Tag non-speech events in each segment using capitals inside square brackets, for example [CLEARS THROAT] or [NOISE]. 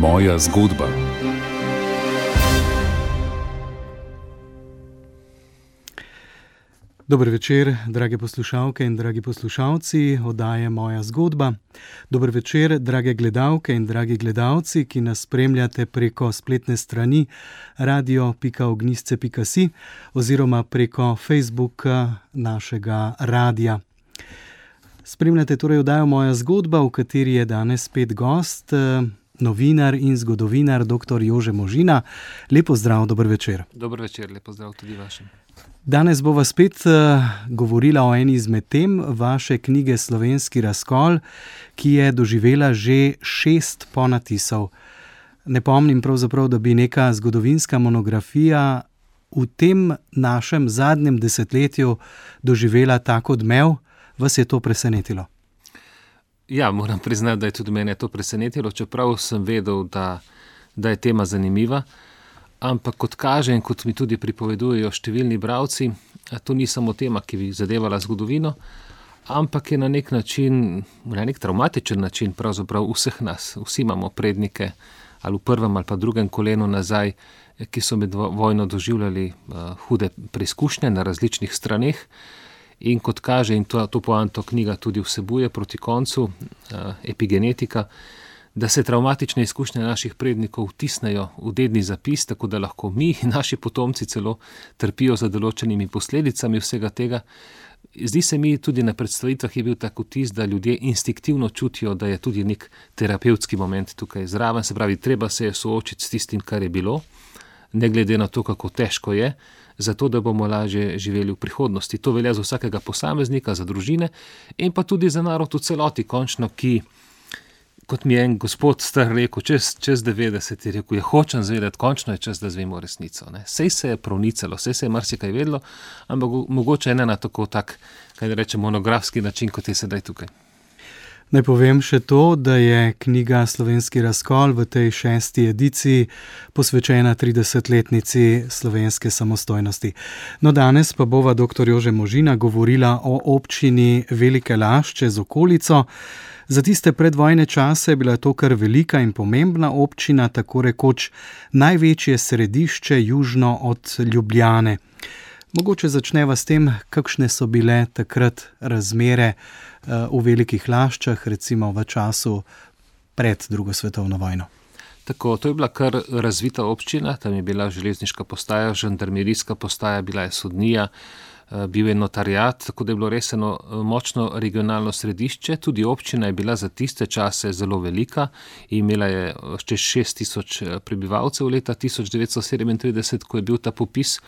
Moja zgodba. Dobro večer, drage poslušalke in dragi poslušalci, oddaje Moja zgodba. Dobro večer, drage gledalke in dragi gledalci, ki nas spremljate preko spletne strani radio.ognisce.si oziroma preko Facebooka našega radia. Spremljate torej oddajo Moja zgodba, v kateri je danes spet gost, novinar in zgodovinar dr. Jože Možina. Lepo zdrav, dober večer. Dober večer, lepo zdrav tudi vašim. Danes bova spet uh, govorila o eni izmed tem vaše knjige Slovenski razkol, ki je doživela že šest ponatisov. Ne pomnim pravzaprav, da bi neka zgodovinska monografija v tem našem zadnjem desetletju doživela tako odmev, vas je to presenetilo? Ja, moram priznati, da je tudi mene to presenetilo, čeprav sem vedel, da, da je tema zanimiva. Ampak kot kaže in kot mi tudi pripovedujejo številni bralci, to ni samo tema, ki bi zadevala zgodovino, ampak je na nek način, na nek traumatičen način, pravzaprav vseh nas. Vsi imamo prednike ali v prvem ali pa drugem kolenu nazaj, ki so med vojno doživljali uh, hude preizkušnje na različnih straneh. In kot kaže, in to, to poanto knjiga tudi vsebuje proti koncu, uh, epigenetika, da se travmatične izkušnje naših prednikov vtisnejo v dedni zapis, tako da lahko mi naši potomci celo trpijo za določenimi posledicami vsega tega. Zdi se mi tudi na predstavitvah je bil tako vtis, da ljudje instinktivno čutijo, da je tudi nek terapevtski moment tukaj zraven, se pravi, treba se je soočiti s tistim, kar je bilo, ne glede na to, kako težko je zato da bomo lažje živeli v prihodnosti. To velja za vsakega posameznika, za družine in pa tudi za narod v celoti, končno, ki, kot mi je en gospod star rekel, čez, čez 90 je rekel, je hočem zvedeti, končno je čas, da zvemo resnico. Ne. Sej se je pronicalo, sej se je marsikaj vedlo, ampak mogoče ne na tako tak, kaj rečemo, monografski način, kot je sedaj tukaj. Naj povem še to, da je knjiga Slovenski razkol v tej šesti ediciji posvečena 30-letnici slovenske samostojnosti. No, danes pa bova dr. Jože Možina govorila o občini Velike Lašče z okolico. Za tiste predvojne čase je bila to kar velika in pomembna občina, tako rekoč največje središče južno od Ljubljane. Mogoče začneva s tem, kakšne so bile takrat razmere v velikih laščah, recimo v času pred drugo svetovno vojno. Tako, to je bila kar razvita občina, tam je bila železniška postaja, žandarmerijska postaja, bila je sodnija, eh, bil je notarjat, tako da je bilo res eno eh, močno regionalno središče. Tudi občina je bila za tiste čase zelo velika, imela je še 6000 prebivalcev leta 1937, ko je bil ta popis.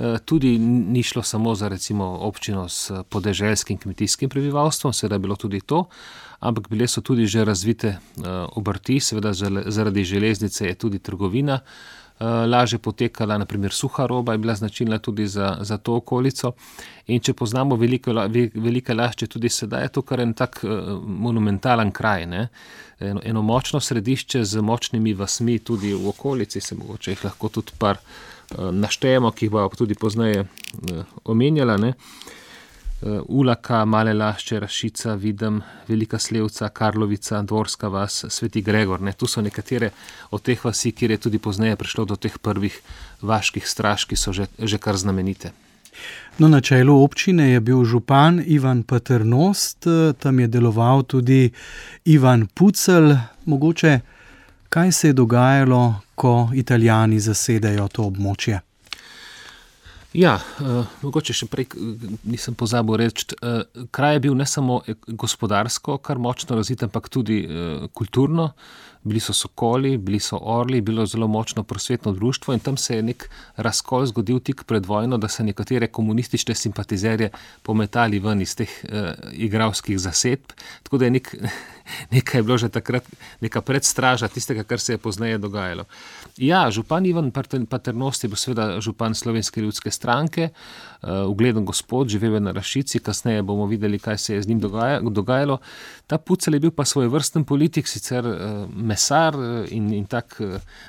Eh, tudi ni šlo samo za recimo občino s podeželskim kmetijskim prebivalstvom, seveda je bilo tudi to, ampak bile so tudi že razvite eh, obrti, seveda zaradi železnice je tudi trgovina eh, lažje potekala, naprimer suha roba je bila značilna tudi za, za to okolico. In če poznamo velike, velike lašče, tudi sedaj je to kar en tak monumentalen kraj, ne? eno, eno močno središče z močnimi vasmi tudi v okolici, se mogoče jih lahko tudi par. Eh, naštejemo, ki jih bo tudi pozneje eh, omenjala. Ne. Eh, Ulaka, Male Lašče, Rašica, Videm, Velika Slevca, Karlovica, Dvorska vas, Sveti Gregor. Ne. Tu so nekatere od teh vasi, kjer je tudi pozneje prišlo do teh prvih vaških straž, ki so že, že kar znamenite. No, na čelu občine je bil župan Ivan Paternost, tam je deloval tudi Ivan Pucel. Mogoče kaj se je dogajalo, ko Italijani zasedajo to območje? Ja, uh, mogoče še prej nisem pozabil reči, uh, kraj je bil ne samo gospodarsko, kar močno razvit, ampak tudi uh, kulturno. Bili so sokoli, bili so orli, bilo je zelo močno prosvetno društvo in tam se je nek razkol zgodil tik pred vojno, da so nekatere komunistične simpatizerje pometali ven iz teh uh, igralskih zasedb. Tako da je nek, [LAUGHS] nekaj bilo že takrat, neka predstraža tistega, kar se je pozneje dogajalo. Ja, župan Ivan Paternost je bil seveda župan Slovenske ljudske stranke, uh, ugleden gospod, živel na Rašici, kasneje bomo videli, kaj se je z njim dogaja, dogajalo. Ta pucel je bil pa svoj vrsten politik, sicer uh, mesar in, in tak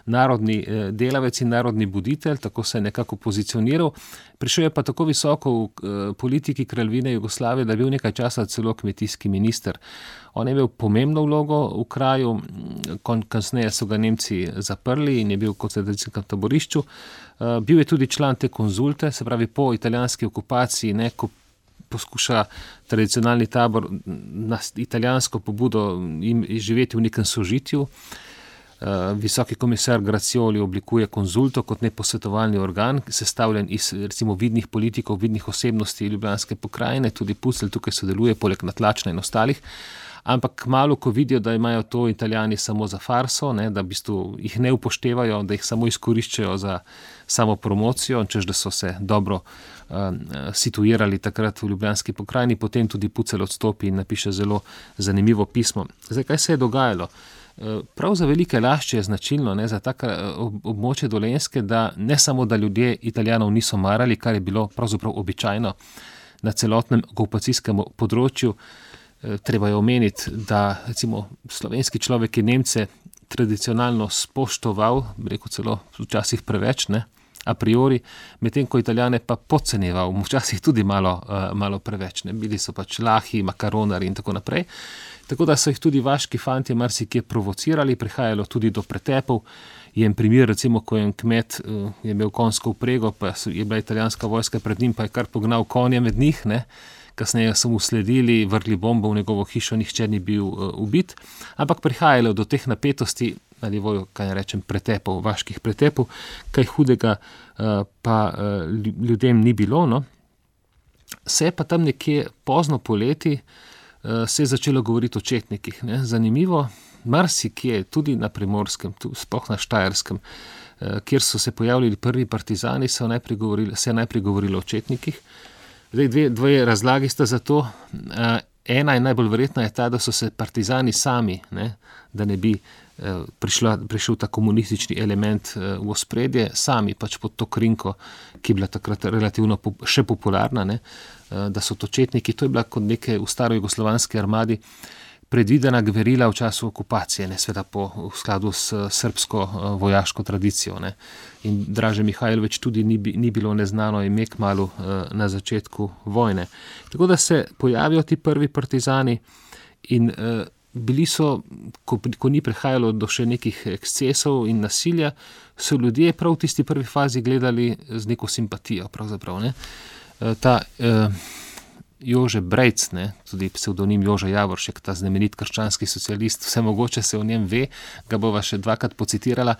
narodni delavec in narodni buditelj, tako se je nekako pozicioniral. Prišel je pa tako visoko v politiki kraljevine Jugoslavije, da je bil nekaj časa celo kmetijski minister. On je imel pomembno vlogo v kraju, kasneje so ga Nemci zaprli in je bil kot sredinskem taborišču. Bil je tudi član te konzulte, se pravi po italijanski okupaciji, ne, ko poskuša tradicionalni tabor na italijansko pobudo živeti v nekem sožitju. Visoki komisar Gracioli oblikuje konzulto kot neposvetovalni organ, sestavljen iz recimo vidnih politikov, vidnih osebnosti Ljubljanske pokrajine, tudi Pusel tukaj sodeluje, poleg Natlačna in ostalih. Ampak malo, ko vidijo, da imajo to italijani samo za farso, ne, da v bistvu jih ne upoštevajo, da jih samo izkoriščajo za samo promocijo, čež da so se dobro uh, situirali takrat v Ljubljanski pokrajini, potem tudi Pucel odstopi in napiše zelo zanimivo pismo. Zdaj, kaj se je dogajalo? Prav za velike lašče je značilno ne, za tako območje dolenske, da ne samo, da ljudje italijanov niso marali, kar je bilo pravzaprav običajno na celotnem okupacijskem področju. Treba je omeniti, da recimo slovenski človek je Nemce tradicionalno spoštoval, rekel celo včasih preveč, ne, a priori, medtem ko italijane pa podcenjeval, včasih tudi malo, uh, malo preveč, ne, bili so pač lahi, makaronari in tako naprej. Tako da so jih tudi vaški fanti marsikje provocirali, prihajalo tudi do pretepov. Je en primer, recimo, ko je en kmet uh, je imel konjsko uprego, pa je bila italijanska vojska pred njim, pa je kar pognal konje med njih. Ne. Kasneje so mu sledili, vrgli bombo v njegovo hišo, nihče ni bil uh, ubit. Ampak prihajalo do teh napetosti, na nivoju, kaj ne rečem, pretepov, vaških pretepov, kaj hudega uh, pa uh, ljudem ni bilo. No. Se pa tam nekje pozno poleti uh, se je začelo govoriti o četnikih. Ne. Zanimivo, marsikje, tudi na primorskem, sploh na Štajerskem, kjer so se pojavili prvi partizani, je najprej govorilo, se je najprej govorilo o četnikih. Zdaj, dve, dve razlagi sta za to. Uh, ena in najbolj verjetna je ta, da so se partizani sami, ne, da ne bi Eh, prišla, prišel ta komunistični element eh, v ospredje, sami pač pod to krinko, ki je bila takrat relativno še popularna, ne, eh, da so to četniki. To je bila kot neke v staro jugoslovanski armadi predvidena gverila v času okupacije, ne sveda po v skladu s srpsko vojaško tradicijo. Ne. In Draže Mihajlovič tudi ni, ni bilo neznano ime k malu na začetku vojne. Tako da se pojavijo ti prvi partizani in bili so, ko, ko ni prihajalo do še nekih ekscesov in nasilja, so ljudje prav v tisti prvi fazi gledali z neko simpatijo. Ne? Ta uh, Jože Brejc, ne? tudi pseudonim Jože Javoršek, ta znamenit krščanski socialist, vse mogoče se o njem ve, ga bova še dvakrat pocitirala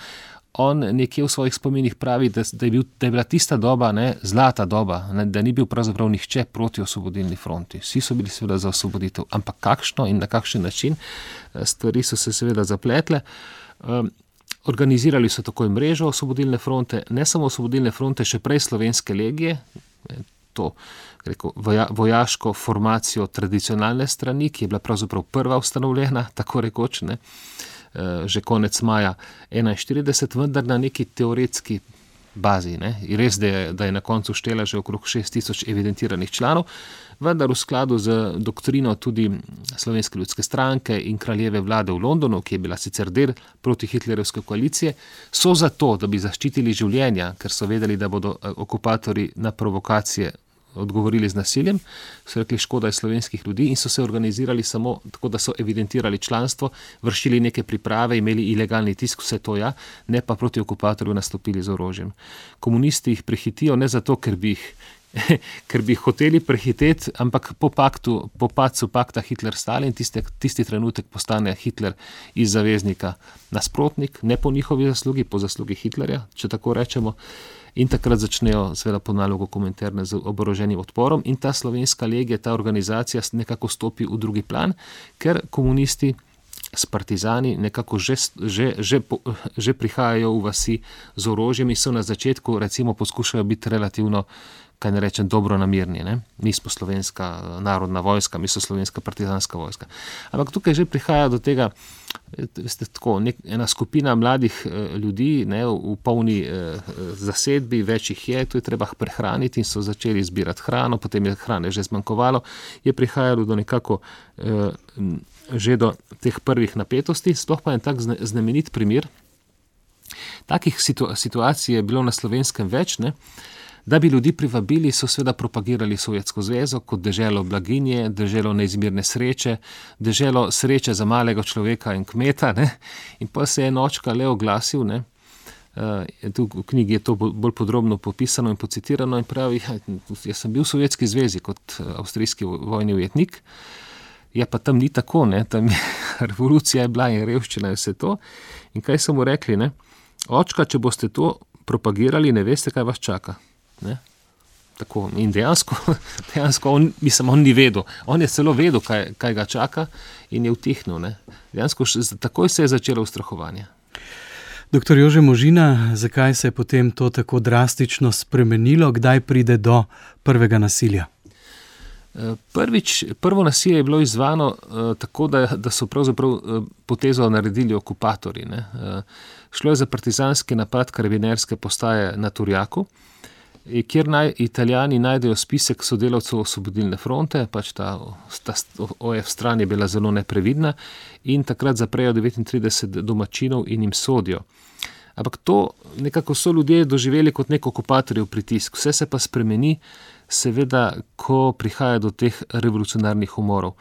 on nekje v svojih spominih pravi, da, da, je, bil, da je bila tista doba ne, zlata doba, ne, da ni bil pravzaprav nihče proti osvobodilni fronti. Vsi so bili seveda za osvoboditev, ampak kakšno in na kakšen način eh, stvari so se seveda zapletle. Um, organizirali so takoj mrežo osvobodilne fronte, ne samo osvobodilne fronte, še prej slovenske legije. To rekel, voja, vojaško formacijo tradicionalne strani, ki je bila pravzaprav prva ustanovljena, tako rekoč. Ne. Eh, že konec maja 41, vendar na neki teoretski bazi. Ne. Res je, da je na koncu štela že okrog 6000 evidentiranih članov, vendar v skladu z doktrino tudi Slovenske ljudske stranke in kraljeve vlade v Londonu, ki je bila sicer del protihitlerovske koalicije, so zato, da bi zaščitili življenja, ker so vedeli, da bodo eh, okupatori na provokacije odgovorili z nasiljem, so rekli, škoda je slovenskih ljudi in so se organizirali samo tako, da so evidentirali članstvo, vršili neke priprave, imeli ilegalni tisk, vse to ja, ne pa proti okupatorju nastopili z orožjem. Komunisti jih prehitijo ne zato, ker bi jih. [LAUGHS] Ker bi hoteli prehiteti, ampak po, paktu, po padcu pakta Hitler-Stalin, tisti, tisti trenutek postane Hitler iz zaveznika nasprotnik, ne po njihovi zaslugi, po zaslugi Hitlerja, če tako rečemo. In takrat začnejo, seveda, po nalogu komentarne z oboroženim odporom, in ta slovenska legija, ta organizacija, nekako stopi v drugi plan, ker komunisti s partizani nekako že, že, že, že prihajajo v vasi z orožjem in so na začetku, recimo, poskušajo biti relativno kaj ne rečem, dobro namirni. Ne? Mi smo slovenska narodna vojska, mi smo slovenska partizanska vojska. Ampak tukaj že prihaja do tega, veste, tako, nek, ena skupina mladih eh, ljudi ne, v polni eh, zasedbi, več jih je, to je treba prehraniti in so začeli zbirati hrano, potem je hrane že zmanjkovalo, je prihajalo do nekako eh, že do teh prvih napetosti, sploh pa je tak znamenit primer. Takih situ, situacij je bilo na slovenskem več. Ne. Da bi ljudi privabili, so seveda propagirali Sovjetsko zvezo kot deželo blaginje, deželo neizmirne sreče, deželo sreče za malega človeka in kmeta. Ne? In pa se je nočka le oglasil. Ne? Uh, tu v knjigi je to bolj podrobno popisano in pocitirano. In pravi, ja, jaz sem bil v Sovjetski zvezi kot eh, avstrijski vojni ujetnik, ja, pa tam ni tako, ne? tam je [LAUGHS] revolucija je bila in revščina in vse to. In kaj so mu rekli, ne? očka, če boste to propagirali, ne veste, kaj vas čaka. Ne? Tako, in dejansko, [LAUGHS] dejansko on, mislim, on ni vedel. On je celo vedel, kaj, kaj ga čaka, in je utihnil. Dejansko, takoj se je začelo ustrahovanje. Doktor Jože Možina, zakaj se je potem to tako drastično spremenilo, kdaj pride do prvega nasilja? Eh, prvič, prvo nasilje je bilo izvano uh, tako, da, da so pravzaprav uh, potezo naredili okupatorji. Uh, šlo je za partizanski napad karabinerske postaje na Turjaku. Uh, kjer naj italijani najdejo spisek sodelavcev osvobodilne fronte, pač ta, ta OF stran je bila zelo neprevidna in takrat zaprejo 39 domačinov in jim sodijo. Ampak to nekako so ljudje doživeli kot nek okupatorjev pritisk, vse se pa spremeni, seveda, ko prihaja do teh revolucionarnih umorov.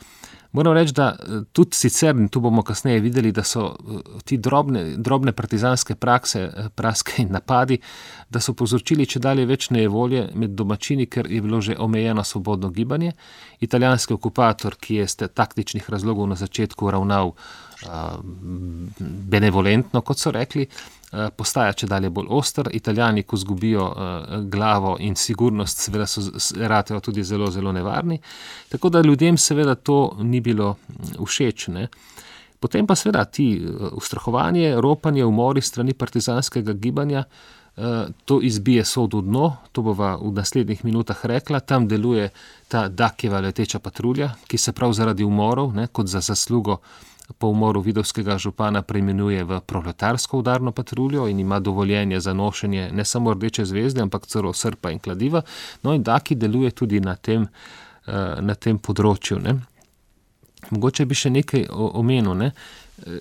Moram reči, da eh, tudi sicer, in tu bomo kasneje videli, da so eh, ti drobne, drobne partizanske prakse, eh, praske in napadi, da so povzročili če dalje več nejevolje med domačini, ker je bilo že omejeno svobodno gibanje. Italijanski okupator, ki je iz taktičnih razlogov na začetku ravnal benevolentno, kot so rekli, postaja če dalje bolj oster. Italijani, ko zgubijo uh, glavo in sigurnost, seveda so ratejo tudi zelo, zelo nevarni. Tako da ljudem seveda to ni bilo všeč. Ne. Potem pa seveda ti ustrahovanje, ropanje, umori strani partizanskega gibanja. To izbije sod v dno, to bova v naslednjih minutah rekla. Tam deluje ta Dakjeva leteča patrulja, ki se prav zaradi umorov, ne, kot za zaslugo po umoru vidovskega župana preimenuje v proletarsko udarno patruljo in ima dovoljenje za nošenje ne samo rdeče zvezde, ampak celo srpa in kladiva. No in Daki deluje tudi na tem, eh, na tem področju. Ne. Mogoče bi še nekaj omenil. Ne.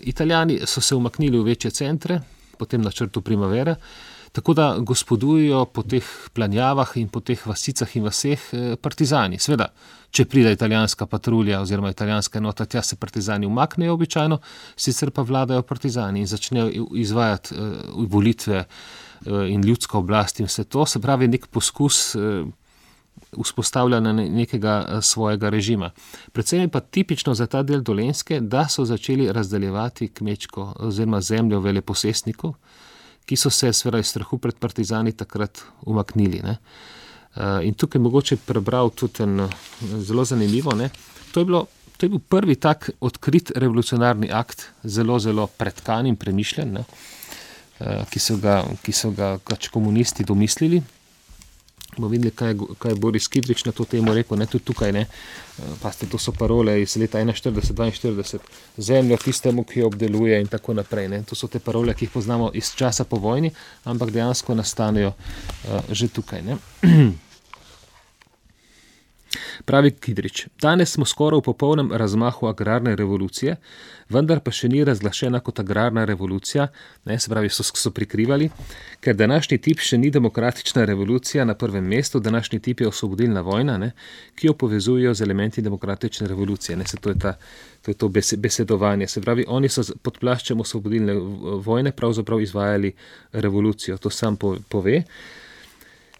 Italijani so se umaknili v večje centre, potem na črtu primavera. Tako da gospodujejo po teh planjavah in po teh vasicah in vseh eh, partizani. Sveda, če pride italijanska patrulja oziroma italijanska enota, tja se partizani umaknejo običajno, sicer pa vladajo partizani in začnejo izvajati uh, volitve uh, in ljudsko oblast in vse to. Se pravi, nek poskus. Vzpostavljanja nekega svojega režima. Predvsem je pa tipično za ta del dolenske, da so začeli razdeljevati kmečko oziroma zemljo veleposestnikov, ki so se, seveda, iz strahu pred partizani takrat umaknili. Ne. Eh, in tukaj mogoče prebral tudi en zelo zanimivo. To je, bilo, to je bil prvi tak odkrit revolucionarni akt, zelo, zelo predkan in premišljen, ne, eh, ki so ga, ki so ga pač komunisti domislili bomo videli, kaj, kaj je Boris Kidrič na to temo rekel. Ne, tudi tukaj, ne, eh, paste, to so parole iz leta 41-42, zemljo tistemu, ki jo obdeluje in tako naprej. Ne. To so te parole, ki jih poznamo iz časa po vojni, ampak dejansko nastanejo uh, že tukaj. [CLEARS THROAT] Pravi Kidrič, danes smo skoraj v popolnem razmahu agrarne revolucije, vendar pa še ni razglašena kot agrarna revolucija, ne, se pravi, so, so prikrivali, ker današnji tip še ni demokratična revolucija na prvem mestu, današnji tip je osvobodilna vojna, ne, ki jo povezujejo z elementi demokratične revolucije. Ne, se, to je, ta, to, je to besedovanje. Se pravi, oni so pod plaščem osvobodilne vojne pravzaprav izvajali revolucijo, to sam pove.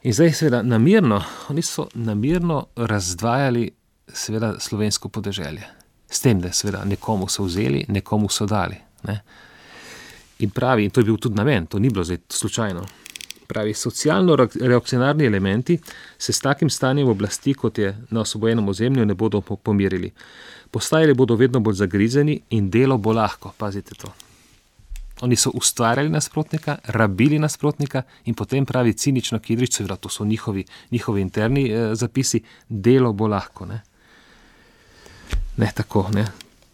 In zdaj, seveda, namirno, oni so namirno razdvajali seveda, slovensko podeželje. S tem, da seveda, nekomu so vzeli, nekomu so dali. Ne? In pravi, in to je bil tudi namen, to ni bilo zdaj slučajno. Pravi, socialno-reakcionarni elementi se s takim stanjem oblasti, kot je na osvobojenem ozemlju, ne bodo pomirili. Postajali bodo vedno bolj zagrizeni in delo bo lahko, pazite to. Oni so ustvarjali nasprotnika, rabili nasprotnika in potem pravi cinično Kidrič, seveda to so njihovi, njihovi interni eh, zapisi, delo bo lahko. Ne, ne tako. Ne.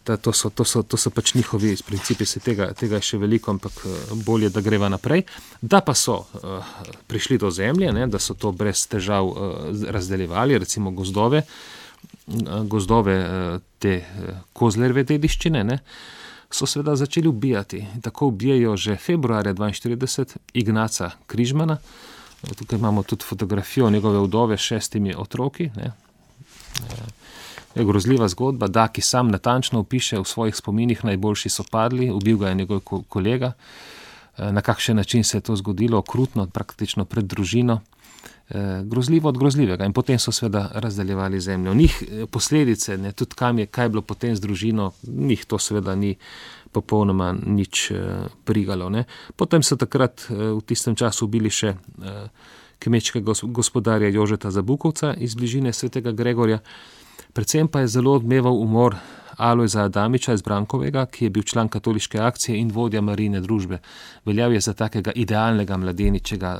Ta, to, so, to, so, to so pač njihovi principi, se tega, tega je še veliko, ampak eh, bolje, da greva naprej. Da pa so uh, prišli do zemlje, ne, da so to brez težav uh, razdeljevali, recimo gozdove, uh, gozdove uh, te uh, kozlerve dediščine. Ne, uh, so seveda začeli ubijati. Tako ubijajo že februarja 1942 Ignaca Križmana. Tukaj imamo tudi fotografijo njegove vdove s šestimi otroki. Ne. Je grozljiva zgodba, da ki sam natančno opiše v svojih spominih, najboljši so padli, ubil ga je njegov kolega. Na kakšen način se je to zgodilo, okrutno, praktično pred družino. Eh, grozljivo od grozljivega. In potem so seveda razdeljevali zemljo. Njih eh, posledice, ne, tudi kam je, kaj je bilo potem z družino, njih to seveda ni popolnoma nič eh, prigalo. Ne. Potem so takrat v tistem času ubili še kmečkega gospodarja Jožeta Zabukovca iz bližine svetega Gregorja, predvsem pa je zelo odmeval umor Alojza Adamiča iz Brankovega, ki je bil član katoliške akcije in vodja marine družbe. Veljal je za takega idealnega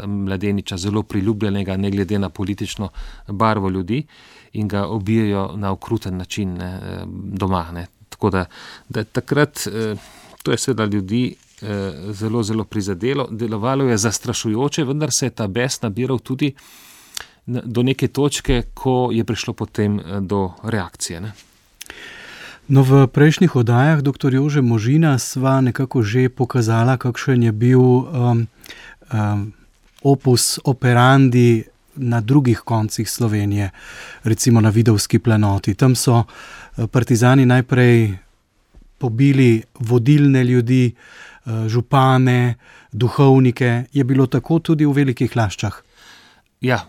mladeniča, zelo priljubljenega, ne glede na politično barvo ljudi, in ga obijajo na okruten način ne, eh, doma. Ne. Tako da, da takrat, eh, to je seveda ljudi. Eh, zelo, zelo prizadelo, delovalo je zastrašujoče, vendar se je ta bes nabiral tudi do neke točke, ko je prišlo potem do reakcije. Ne. No, v prejšnjih oddajah, dr. Jože Možina, sva nekako že pokazala, kakšen je bil um, um, opus operandi na drugih koncih Slovenije, recimo na Vidovski planoti. Tam so uh, partizani najprej pobili vodilne ljudi, uh, župane, duhovnike. Je bilo tako tudi v velikih laščah? Ja,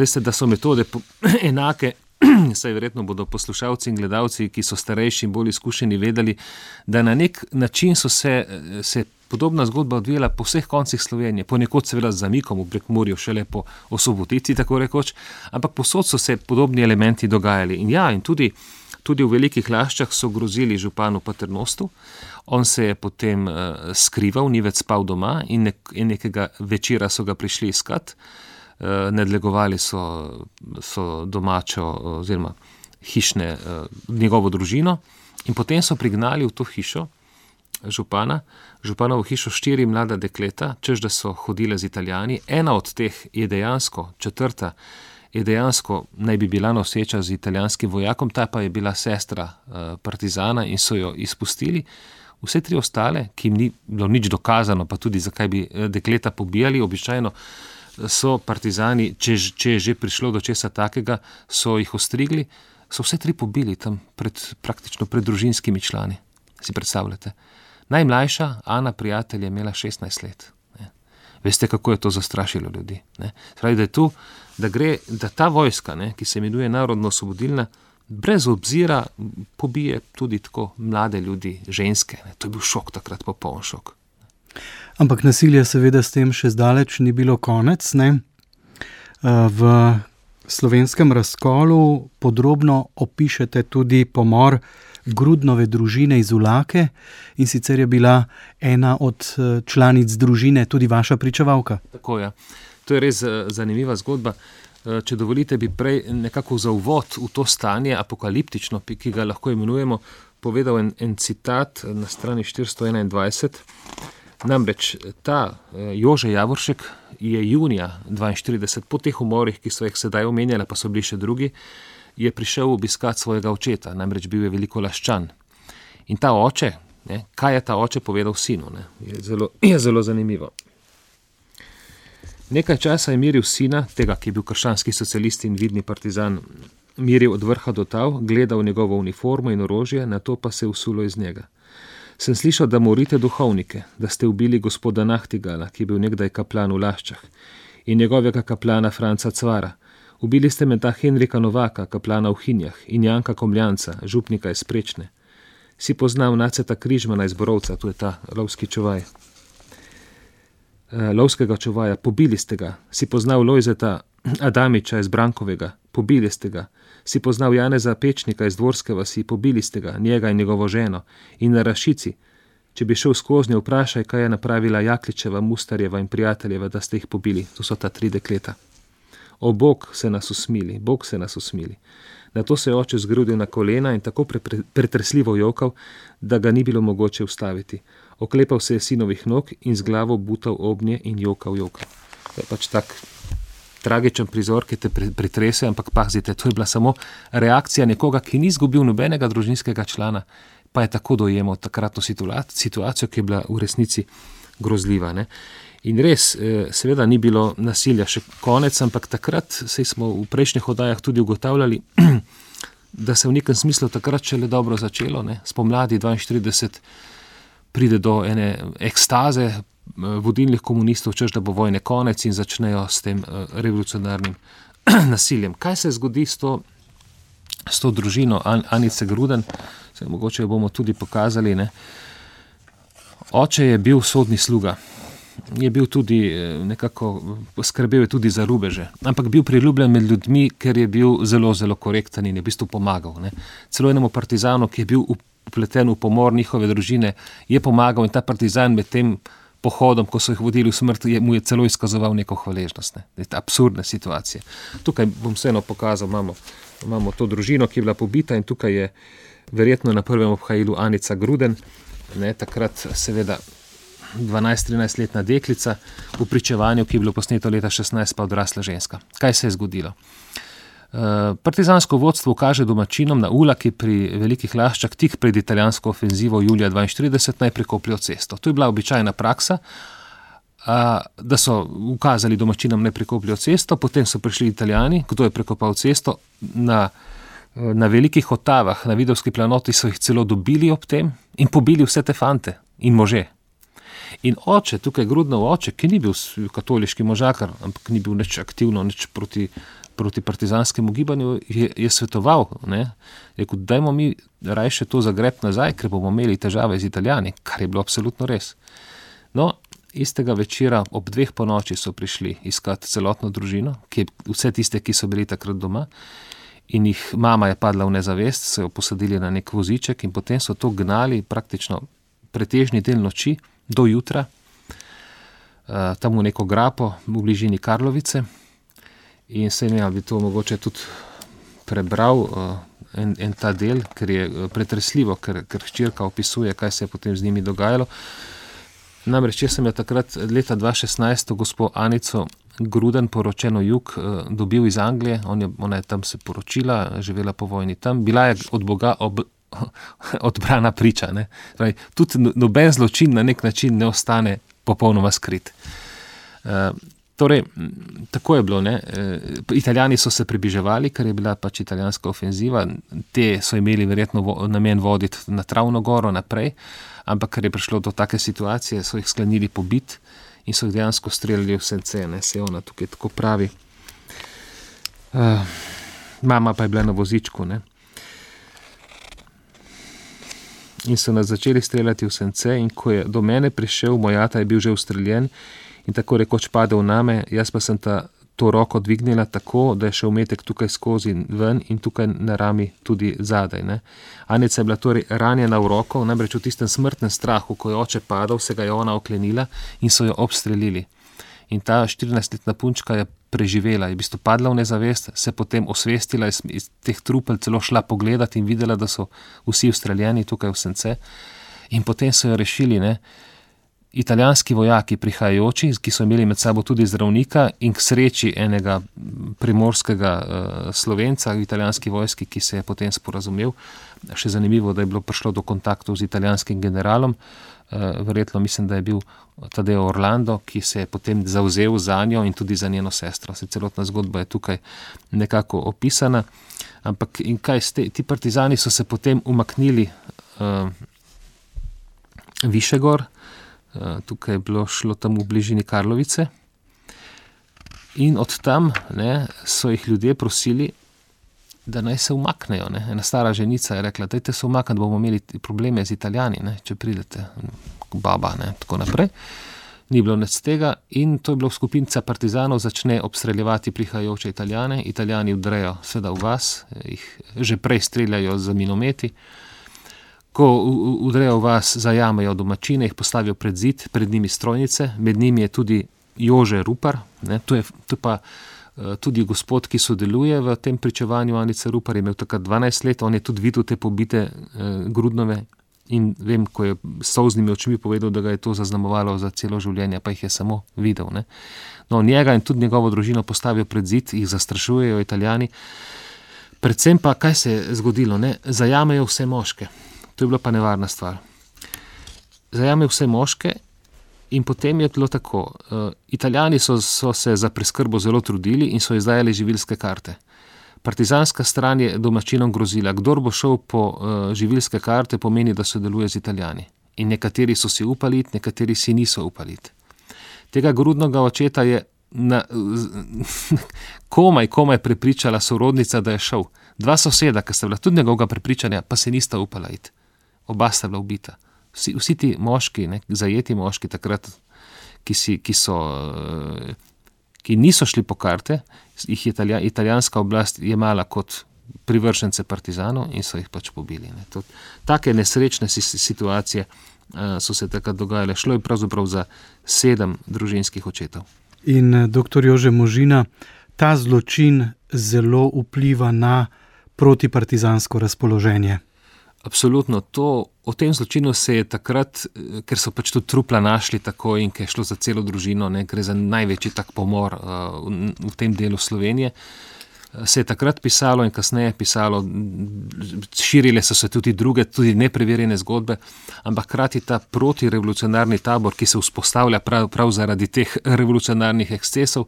veste, da so metode [CLEARS THROAT] enake [CLEARS THROAT] saj verjetno bodo poslušalci in gledalci, ki so starejši in bolj izkušeni, vedeli, da na nek način so se, se podobna zgodba odvijala po vseh koncih Slovenije, ponekod seveda z zamikom v Prekmurju, šele po osvoboditvi, tako rekoč, ampak posod so se podobni elementi dogajali. In ja, in tudi, tudi v velikih laščah so grozili županu Paternostu. On se je potem uh, skrival, ni več spal doma, in, nek, in nekega večera so ga prišli iskat. Eh, nadlegovali so, so domačo oziroma hišne, eh, njegovo družino in potem so prignali v to hišo župana, županovo hišo štiri mlada dekleta, čež da so hodile z italijani. Ena od teh je dejansko, četrta, je dejansko naj bi bila noseča z italijanskim vojakom, ta pa je bila sestra uh, partizana in so jo izpustili. Vse tri ostale, ki jim ni bilo nič dokazano, pa tudi zakaj bi dekleta pobijali, običajno uh, so partizani, če, če je že prišlo do česa takega, so jih ostrigli, so vse tri pobili tam pred, praktično pred družinskimi člani. Si predstavljate? Najmlajša, Ana, prijatelj, je imela 16 let. Ne. Veste, kako je to zastrašilo ljudi. Pravi, da, tu, da, gre, da ta vojska, ne, ki se imenuje Narodno-osvobodilna, brez obzira pobije tudi tako mlade ljudi, ženske. Ne. To je bil šok takrat, popoln šok. Ampak nasilje, seveda, s tem še zdaleč ni bilo konec. Ne? Eh, v slovenskem razkolu podrobno opišete tudi pomor Grudnove družine iz Ulake in sicer je bila ena od eh, članic družine tudi vaša pričevalka. Tako je. To je res eh, zanimiva zgodba. Če dovolite, bi prej nekako za uvod v to stanje apokaliptično, ki ga lahko imenujemo, povedal en, en citat na strani 421. Namreč ta eh, Jože Javoršek je junija 1942, po teh umorih, ki so jih sedaj omenjali, pa so bili še drugi, je prišel obiskat svojega očeta, namreč bil je veliko laščan. In ta oče, ne, kaj je ta oče povedal sinu, ne, je, zelo, [CLEARS THROAT] je zelo zanimivo. Nekaj časa je miril sina, tega, ki je bil krščanski socialist in vidni partizan, miril od vrha do tav, gledal njegovo uniformo in orožje, na to pa se je usulo iz njega. Sem slišal, da morite duhovnike, da ste ubili gospoda Nahtigala, ki je bil nekdaj kaplan v Laščah, in njegovega kaplana Franca Cvara. Ubili ste menda Henrika Novaka, kaplana v Hinjah, in Janka Komljanca, župnika iz Prečne. Si poznal Naceta Križmana iz Borovca, tu je ta lovski čuvaj. Eh, lovskega čuvaja, pobili ste ga, si poznal Lojzeta Adamiča iz Brankovega, pobili ste ga si poznal Janeza Pečnika iz dvorske vasi, pobili ste ga, njega in njegovo ženo, in na rašici, Če bi šel skozi, vprašaj, kaj je napravila Jakličeva, Mustarjeva in prijateljeva, da ste jih pobili. To so ta tri dekleta. O Bog se nas usmili, Bog se nas usmili. Na to se je oče zgrudil na kolena in tako pre, pre, pretresljivo jokal, da ga ni bilo mogoče ustaviti. Oklepal se je sinovih nog in z glavo butal obnje in jokal, jokal. To je pač tak tragičen prizor, ki te pretrese, ampak pazite, to je bila samo reakcija nekoga, ki ni izgubil nobenega družinskega člana, pa je tako dojemal takratno situacijo, ki je bila v resnici grozljiva. Ne? In res, eh, seveda, ni bilo nasilja še konec, ampak takrat smo v prejšnjih oddajah tudi ugotavljali, [CLEARS THROAT] da se v nekem smislu takrat še le dobro začelo. Ne? Spomladi 42 pride do ene ekstaze vodilnih komunistov, češ da bo vojne konec in začnejo s tem eh, revolucionarnim [CLEARS THROAT] nasiljem. Kaj se zgodi s to, s to družino Anice Gruden? Se mogoče jo bomo tudi pokazali. Ne? Oče je bil sodni sluga. Je bil tudi eh, nekako skrbel tudi za rubeže, ampak bil priljubljen med ljudmi, ker je bil zelo, zelo korekten in je v bistvu pomagal. Ne. Celo enemu partizanu, ki je bil upleten v pomor njihove družine, je pomagal in ta partizan med tem pohodom, ko so jih vodili v smrt, je, mu je celo izkazoval neko hvaležnost. Ne. Absurdne situacije. Tukaj bom vseeno pokazal, imamo, imamo to družino, ki je bila pobita in tukaj je verjetno na prvem obhajilu Anica Gruden, ne, takrat seveda 12-13-letna deklica, v pričevanju, ki je bilo posneto leta 16, pa odrasla ženska. Kaj se je zgodilo? Uh, partizansko vodstvo kaže domačinom na Ulaki pri Velikih Laščah tik pred italijansko ofenzivo julija 42 naj prekopljajo cesto. To je bila običajna praksa, uh, da so ukazali domačinom naj prekopljajo cesto, potem so prišli italijani, kdo je prekopal cesto na uh, na velikih otavah, na vidovski planoti so jih celo dobili ob tem in pobili vse te fante in može. In oče, tukaj grudno oče, ki ni bil katoliški možakar, ampak ni bil nič aktivno, nič proti, proti partizanskemu gibanju, je, je svetoval, da je mi raje to zagreb nazaj, ker bomo imeli težave z italijani, kar je bilo absolutno res. No, istega večera ob dveh po noči so prišli iskati celotno družino, je, vse tiste, ki so bili takrat doma in jih mama je padla v nezavest, so jo posadili na nek voziček in potem so to gnali praktično pretežni del noči do jutra, uh, tam v neko grapo v bližini Karlovice. In se je, bi to mogoče tudi prebral uh, en, en ta del, ker je eh, pretresljivo, ker, ker hčerka opisuje, kaj se je potem z njimi dogajalo. Namreč, če sem jo takrat leta 2016, gospod Anico, Gruden, poročeno jug, eh, dobil iz Anglije, On je, ona je tam se poročila, živela po vojni tam, bila je od Boga ob, [LAUGHS] odbrana priča. Zdaj, tudi no, noben zločin na nek način ne ostane popolnoma skrit. Torej, tako je bilo. Ne? E, italijani so se približevali, ker je bila pač italijanska ofenziva, te so imeli verjetno vo, namen voditi na Travno goro naprej, ampak ker je prišlo do take situacije, so jih sklenili pobiti in so jih dejansko streljali vse cene, se ona tukaj tako pravi. Uh, mama pa je bila na vozičku. Ne? In so nas začeli streljati v sence, in ko je do mene prišel, moj ata je bil že ustreljen in tako rekoč padel na me, jaz pa sem ta to roko dvignila tako, da je šel metek tukaj skozi ven in tukaj na rami tudi zadaj. Ne. Anica je bila torej ranjena v roko, namreč v tistem smrtnem strahu, ko je oče padal, se ga je ona oklenila in so jo obstrelili. In ta 14-letna punčka je preživela, je v bistvu padla v nezavest, se potem osvestila iz, iz teh trupel, celo šla pogledat in videla, da so vsi ustreljeni tukaj v sence. In potem so jo rešili. Ne italijanski vojaki, prihajajoči, ki so imeli med sabo tudi zdravnika in k sreči enega primorskega uh, slovenca v italijanski vojski, ki se je potem sporazumel. Še zanimivo, da je bilo prišlo do kontaktov z italijanskim generalom. Uh, verjetno mislim, da je bil Tadeo Orlando, ki se je potem zauzel za njo in tudi za njeno sestro. Se celotna zgodba je tukaj nekako opisana. Ampak in kaj ste, ti partizani so se potem umaknili uh, više gor, uh, tukaj je bilo šlo tam v bližini Karlovice. In od tam ne, so jih ljudje prosili, da naj se umaknejo. Ne. Ena stara ženica je rekla: Dajte se umakniti, bomo imeli probleme z Italijani, ne, če pridete, baba in tako naprej. Ni bilo nič tega, in to je bilo skupinca partizanov, začne obstreljevati prihajajoče Italijane. Italijani vdrejo, seveda v vas, jih že prej streljajo z minometi. Ko udrejo vas, zajamejo domačine, jih postavijo pred zid, pred njimi strojnice, med njimi je tudi Jože Rupar, ne, to, je, to je pa uh, tudi gospod, ki sodeluje v tem pričevanju. Anica Rupar je imel takrat 12 let, on je tudi videl te pobite uh, grudnove in vem, ko je solznimi očmi povedal, da ga je to zaznamovalo za celo življenje, pa jih je samo videl. Ne. No, njega in tudi njegovo družino postavijo pred zid, jih zastrašujejo italijani. Predvsem pa, kaj se je zgodilo, ne? zajamejo vse moške. To je bila pa nevarna stvar. Zajamejo vse moške, in potem je bilo tako. Uh, Italijani so, so se za preskrbo zelo trudili in so izdajali živilske karte. Partizanska stran je domačinom grozila, kdo bo šel po uh, živilske karte, pomeni, da sodeluje z Italijani. In nekateri so si upali, nekateri si niso upali. Tega grudnega očeta je na, [LAUGHS] komaj, komaj prepričala sorodnica, da je šel. Dva soseda, ki sta bila tudi njegovega prepričanja, pa se nista upala iti. Oba sta bila ubita. Vsi, vsi ti moški, ne, zajeti moški, takrat, ki, si, ki, so, ki niso šli po karte, jih je italija, italijanska oblast jemala kot privržence partizanov in so jih pač pobili. Take nesrečne situacije uh, so se takrat dogajale. Šlo je pravzaprav za sedem družinskih očetov. In eh, dr. Jože Možina, ta zločin zelo vpliva na protipartizansko razpoloženje. Absolutno. To, o tem zločinu se je takrat, eh, ker so pač tu trupla našli tako in ker je šlo za celo družino, ne, gre za največji tak pomor uh, v, v tem delu Slovenije. Se je takrat pisalo in kasneje pisalo, širile so se tudi druge, tudi nepreverjene zgodbe, ampak hkrati ta protirevolucionarni tabor, ki se vzpostavlja prav, prav zaradi teh revolucionarnih ekscesov,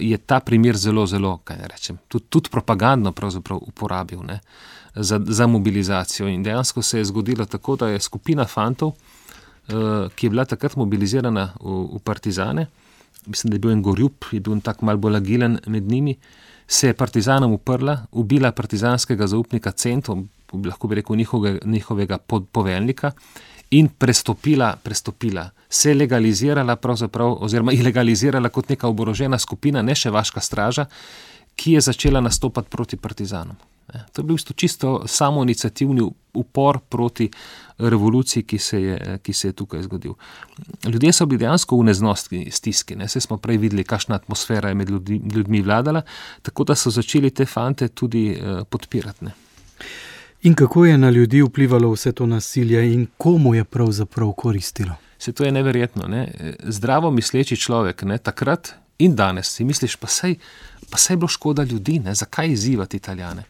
je ta primer zelo, zelo, kaj rečem, tudi, tudi propagandno uporabil. Ne za, za mobilizacijo. In dejansko se je zgodilo tako, da je skupina fantov, uh, ki je bila takrat mobilizirana v, v Partizane, mislim, da je bil en gorjub, je bil tak mal bolj agilen med njimi, se je Partizanom uprla, ubila partizanskega zaupnika Centom, lahko bi rekel njihovega, njihovega pod, poveljnika. In prestopila, prestopila, se legalizirala, oziroma ilegalizirala kot neka oborožena skupina, ne še vaška straža, ki je začela nastopati proti Partizanom. To je bil v bistvu čisto samo inicijativni upor proti revoluciji, ki se, je, ki se je tukaj zgodil. Ljudje so bili dejansko v neznosti stiski, ne? smo prej videli, kakšna atmosfera je med ljudmi, ljudmi vladala, tako da so začeli te fante tudi eh, podpirati. Ne? In kako je na ljudi vplivalo vse to nasilje in komu je pravzaprav koristilo? Se to je neverjetno. Ne? Zdravo misleči človek, ne? takrat in danes si misliš, pa sej, pa sej bilo škoda ljudi, ne? zakaj izzivati italijane.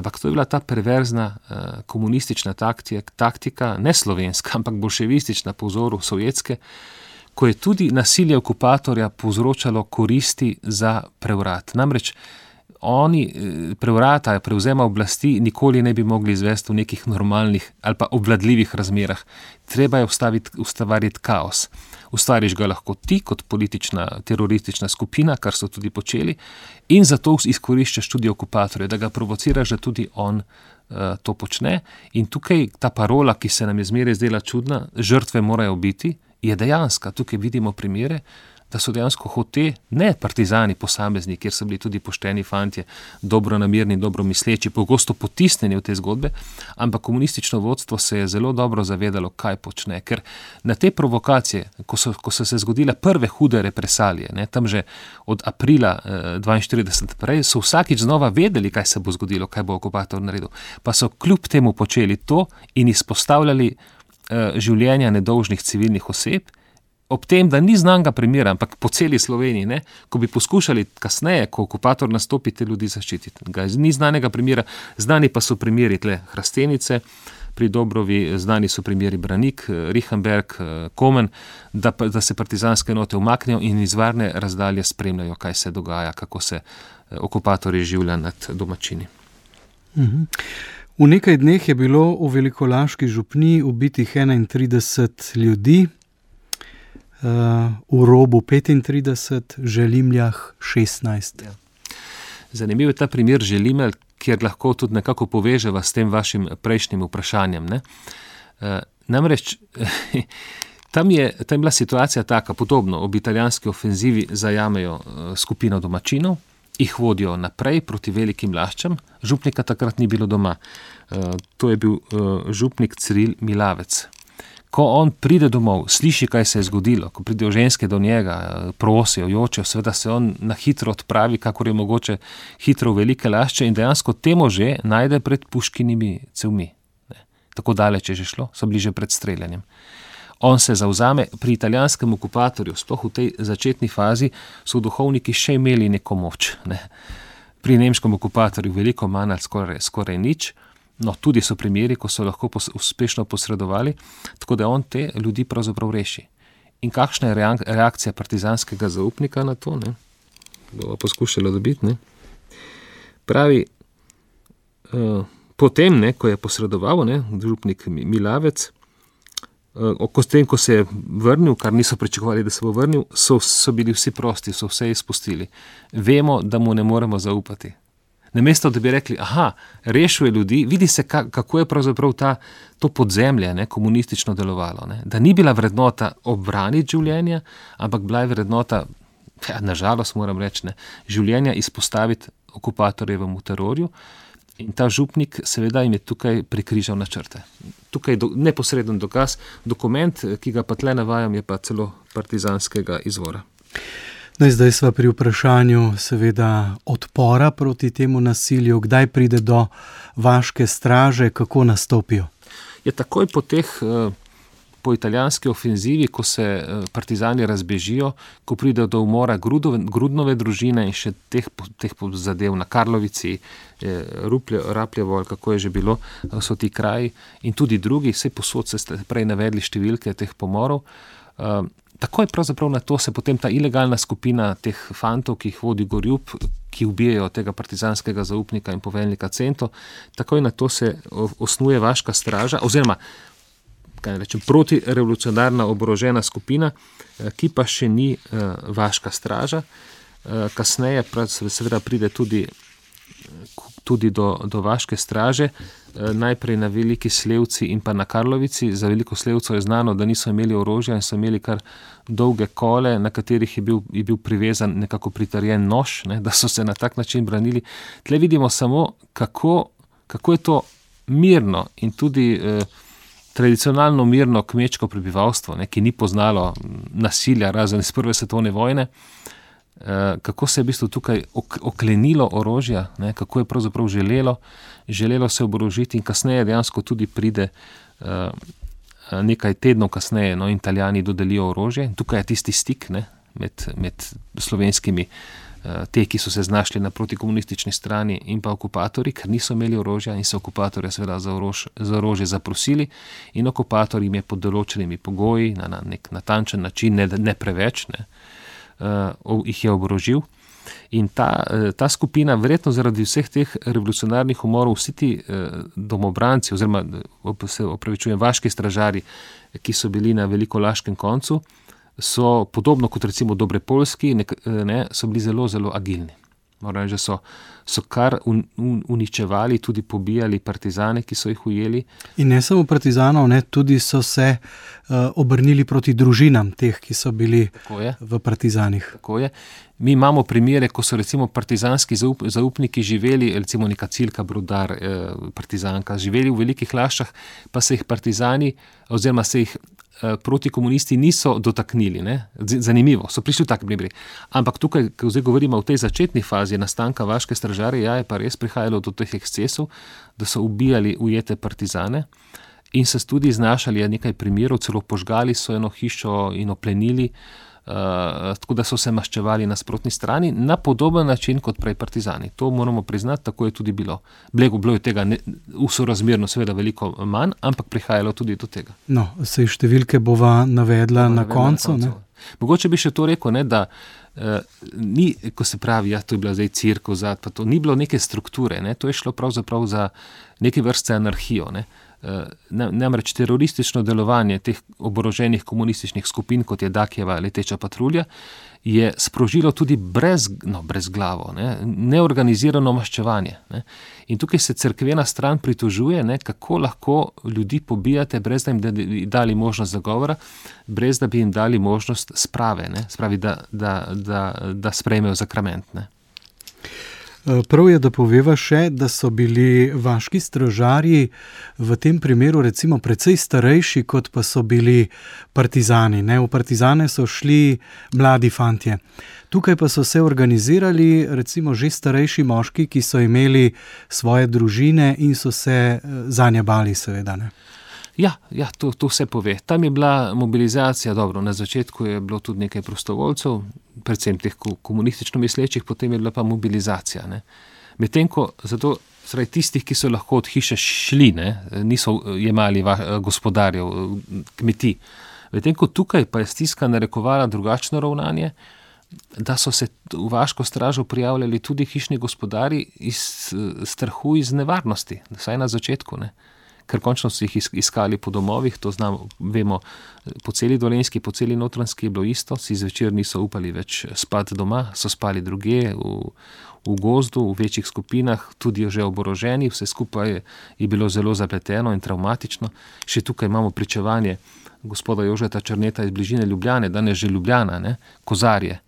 Ampak to je bila ta perverzna uh, komunistična taktika, taktika, ne slovenska, ampak bolševistična po vzoru sovjetske, ko je tudi nasilje okupatorja povzročalo koristi za prevrat. Namreč oni eh, prevrata, prevzema oblasti, nikoli ne bi mogli izvesti v nekih normalnih ali pa obvladljivih razmerah. Treba je ustvariti kaos. Ustvariš ga lahko ti, kot politična teroristična skupina, kar so tudi počeli, in zato izkoriščaš tudi okupatorje, da ga provociraš, da tudi on uh, to počne. In tukaj ta parola, ki se nam je zmeraj zdela čudna, žrtve morajo biti, je dejansko. Tukaj vidimo primere, da so dejansko hote, ne partizani, posamezniki, kjer so bili tudi pošteni fanti, dobro namirni, dobro misleči, pogosto potisnjeni v te zgodbe, ampak komunistično vodstvo se je zelo dobro zavedalo, kaj počne. Ker na te provokacije, ko so, ko so se zgodile prve hude represalije, ne, tam že od aprila eh, 42 naprej, so vsakič znova vedeli, kaj se bo zgodilo, kaj bo okupator naredil. Pa so kljub temu počeli to in izpostavljali eh, življenja nedolžnih civilnih oseb ob tem, da ni znanga primera, ampak po celi Sloveniji, ne, ko bi poskušali kasneje, ko okupator nastopi, te ljudi zaščititi. Ga, ni znanega primera, znani pa so primeri tle Hrastenice. Pri Dobrovi znani so primeri Branik, Richenberg, Komen, da, da se partizanske enote umaknejo in iz varne razdalje spremljajo, kaj se dogaja, kako se eh, okupatorji življajo nad domačini. Mhm. V nekaj dneh je bilo v velikolaški župni ubitih 31 ljudi, v robu 35, želimljah 16. Ja. Zanimiv je ta primer želimelj, kjer lahko tudi nekako poveževa s tem vašim prejšnjim vprašanjem. Ne? Uh, namreč [LAUGHS] tam je, tam je bila situacija taka, podobno ob italijanski ofenzivi zajamejo uh, skupino domačinov jih vodijo naprej proti velikim laščam. Župnika takrat ni bilo doma. To je bil župnik Ciril Milavec. Ko on pride domov, sliši, kaj se je zgodilo, ko pridejo ženske do njega, prosijo, jočejo, seveda se on na hitro odpravi, kako je mogoče hitro v velike lašče in dejansko temo že najde pred puškinimi cevmi. Ne. Tako daleč je že šlo, so bliže pred streljanjem. On se zauzame pri italijanskem okupatorju, sploh v tej začetni fazi, so duhovniki še imeli neko moč. Ne. Pri nemškem okupatorju veliko manj skoraj, skoraj nič. No, tudi so primeri, ko so lahko pos uspešno posredovali, tako da on te ljudi pravzaprav reši. In kakšna je reakcija partizanskega zaupnika na to? Ne? Bomo poskušali dobiti. Ne? Pravi, uh, potem, ne, ko je posredoval, ne, župnik Milavec, uh, tem, ko se je vrnil, kar niso pričakovali, da se bo vrnil, so, so bili vsi prosti, so vse izpustili. Vemo, da mu ne moremo zaupati. Namesto da bi rekli, da rešuje ljudi, vidi se, kako je pravzaprav ta, to podzemlje ne, komunistično delovalo. Ne. Da ni bila vrednota obraniti življenja, ampak bila je vrednota, ja, nažalost, moram reči, ne, življenja izpostaviti okupatorjevemu terorju. In ta župnik, seveda, jim je tukaj prikrižal načrte. Tukaj je do, neposreden dokaz, dokument, ki ga pa tle navajam, je pa celo partizanskega izvora. No, zdaj smo pri vprašanju, seveda, odpora proti temu nasilju, kdaj pride do vaške straže, kako nastopijo. Je takoj po teh, eh, po italijanski ofenzivi, ko se eh, partizani razbežijo, ko pride do umora grudove, grudnove družine in še teh, teh zadev na Karlovici, Ruplje, Rapljevo, kako je že bilo, eh, so ti kraji in tudi drugi, vse posod ste prej navedli številke teh pomorov. Takoj pravzaprav na to se potem ta ilegalna skupina teh fantov, ki jih vodi Gorjub, ki ubijajo tega partizanskega zaupnika in poveljnika Cento, takoj na to se osnuje vaška straža, oziroma rečem, protirevolucionarna oborožena skupina, eh, ki pa še ni uh, vaška straža. Uh, kasneje, seveda, pride tudi tudi do, do Vaške straže, eh, najprej na Veliki Slevci in pa na Karlovici. Za Veliko Slevco je znano, da niso imeli orožja in so imeli kar dolge kole, na katerih je bil, je bil privezan nekako pritarjen nož, ne, da so se na tak način branili. Tle vidimo samo, kako, kako je to mirno in tudi eh, tradicionalno mirno kmečko prebivalstvo, ne, ki ni poznalo nasilja, razen iz Prve svetovne vojne. Eh, kako se je v bistvu tukaj oklenilo orožja, ne, kako je pravzaprav želelo, želelo se oborožiti, in kasneje dejansko tudi pride, uh, nekaj tednov kasneje, no, italijani dodelijo orožje. In tukaj je tisti stik ne, med, med slovenskimi, uh, te, ki so se znašli na protikomunistični strani, in pa okupatorji, ker niso imeli orožja in so okupatorje seveda za, orož, za orožje zaprosili, in okupator jim je pod določenimi pogoji, na, na nek natančen način, ne, ne preveč. Ne, uh, jih je oborožil. In ta, uh, ta skupina, verjetno zaradi vseh teh revolucionarnih umorov, vsi ti uh, domobranci, oziroma se opravičujem, vaški stražari, ki so bili na veliko laškem koncu, so podobno kot recimo dobre polski, ne, so bili zelo, zelo agilni. Moram reči, da so, so kar un, un, uničevali, tudi pobijali partizane, ki so jih ujeli. In ne samo partizanov, ne, tudi so se uh, obrnili proti družinam teh, ki so bili v partizanih. Mi imamo primere, ko so recimo partizanski zaup, zaupniki živeli, recimo neka ciljka, brodar, eh, partizanka, živeli v velikih laščah, pa se jih partizani, oziroma se jih Eh, proti komunisti niso dotaknili. Ne? Zanimivo, so prišli v takšni primeri. Ampak tukaj, ko zdaj govorimo o tej začetni fazi nastanka vaške stražare, ja, je pa res prihajalo do teh ekscesov, da so ubijali ujete partizane in se tudi znašali nekaj primerov, celo požgali so eno hišo in oplenili. Uh, tako da so se maščevali na sprotni strani na podoben način kot prej partizani. To moramo priznati, tako je tudi bilo. Blego bilo je tega usorazmerno, seveda, veliko manj, ampak prihajalo tudi do tega. No, se številke bova navedla bova na, koncu, na koncu. Mogoče bi še to rekel, ne, da uh, ni, ko se pravi, ja, je bila zdaj crkva pa to ni bilo neke strukture, ne, to je šlo pravzaprav za neke vrste anarhijo. Ne. Eh, namreč teroristično delovanje teh oboroženih komunističnih skupin, kot je Dakjeva leteča patrulja, je sprožilo tudi brez, no, brez glavo, ne, neorganizirano maščevanje. Ne. In tukaj se crkvena stran pritožuje, ne, kako lahko ljudi pobijate, brez da jim dali možnost zagovora, brez da bi jim dali možnost sprave, ne, spravi, da, da, da, da sprejmejo zakrament. Ne. Eh, prav je, da poveva še, da so bili vaški stražarji v tem primeru recimo precej starejši, kot pa so bili partizani. Ne? V partizane so šli mladi fantje. Tukaj pa so se organizirali recimo že starejši moški, ki so imeli svoje družine in so se eh, za nje bali, seveda. Ne? Ja, ja to, to se pove. Tam je bila mobilizacija, dobro, na začetku je bilo tudi nekaj prostovoljcev, predvsem teh komunistično mislečih, potem je bila pa mobilizacija. Medtem ko zato, sraj, tistih, ki so lahko od hiše šli, ne, niso jemali gospodarjev, kmetij. Medtem ko tukaj pa je stiska narekovala drugačno ravnanje, da so se v vaško stražo prijavljali tudi hišni gospodari iz strahu, iz nevarnosti, vsaj na začetku. Ne ker končno so jih iskali po domovih, to znamo, vemo, po celi dolenski, po celi notranski je bilo isto, si zvečer niso upali več spati doma, so spali druge, v, v gozdu, v večjih skupinah, tudi že oboroženi, vse skupaj je bilo zelo zapleteno in traumatično. Še tukaj imamo pričevanje gospoda Jožeta Črneta iz bližine Ljubljane, danes že Ljubljana, ne? kozarje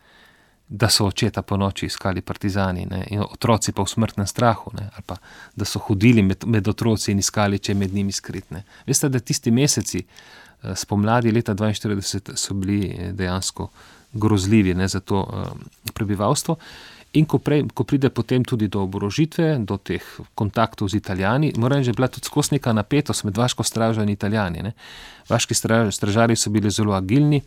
da so očeta po noči iskali partizani ne, in otroci pa v smrtnem strahu, ne, ali pa da so hodili med, med otroci in iskali, če je med njimi skritne. Veste, da tisti meseci eh, spomladi leta 1942 so bili eh, dejansko grozljivi ne, za to uh, prebivalstvo. In ko, prej, ko pride potem tudi do oborožitve, do teh kontaktov z Italijani, mora reči, da je bila tudi skozi neka napetost med vaško stražo in Italijani. Ne. Vaški stražari so bili zelo agilni,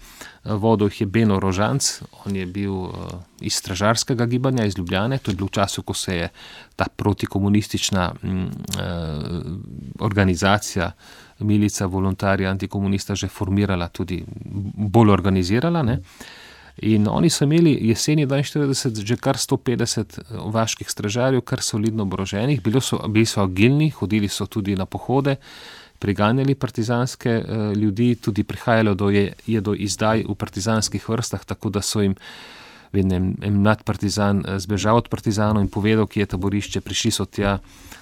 vodil jih je Beno Rožanc, on je bil uh, iz stražarskega gibanja, iz Ljubljane, to je bilo v času, ko se je ta protikomunistična um, uh, organizacija, milica, voluntarja, antikomunista že formirala, tudi bolj organizirala. Ne. In oni so imeli jeseni 42 že kar 150 eh, vaških stražarjev, kar solidno oboroženih, bili so, bili so agilni, hodili so tudi na pohode, priganjali partizanske uh, ljudi, tudi prihajalo do, je, je do izdaj v partizanskih vrstah, tako da so jim. En, en mlad partizan eh, zbežal od partizanov in povedal, ki je taborišče, prišli so tja,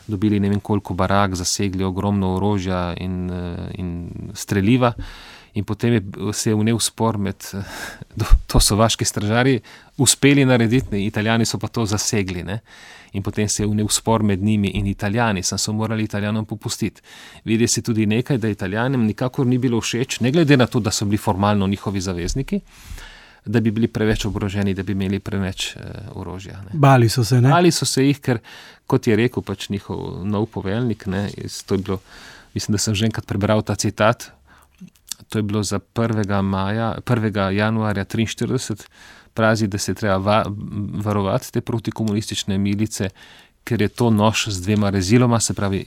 dobili ne vem koliko barak, zasegli ogromno orožja in, in streljiva in potem je, se je vnel spor med, to so vaški stražari, uspeli narediti, ne, italijani so pa to zasegli. Ne. In potem se je vnel spor med njimi in italijani, sem so morali italijanom popustiti. Vidi se tudi nekaj, da italijanom nikakor ni bilo všeč, ne glede na to, da so bili formalno njihovi zavezniki. Da bi bili preveč oboroženi, da bi imeli preveč uh, orožja. Ne. Bali so se. Ne? Bali so se jih, ker, kot je rekel pač njihov nov poveljnik, ne, bilo, mislim, da sem že enkrat prebral ta citat, to je bilo za 1. Maja, 1. januarja 1943, pravi, da se treba va, varovati te protikomunistične milice, ker je to nož z dvema reziloma, se pravi,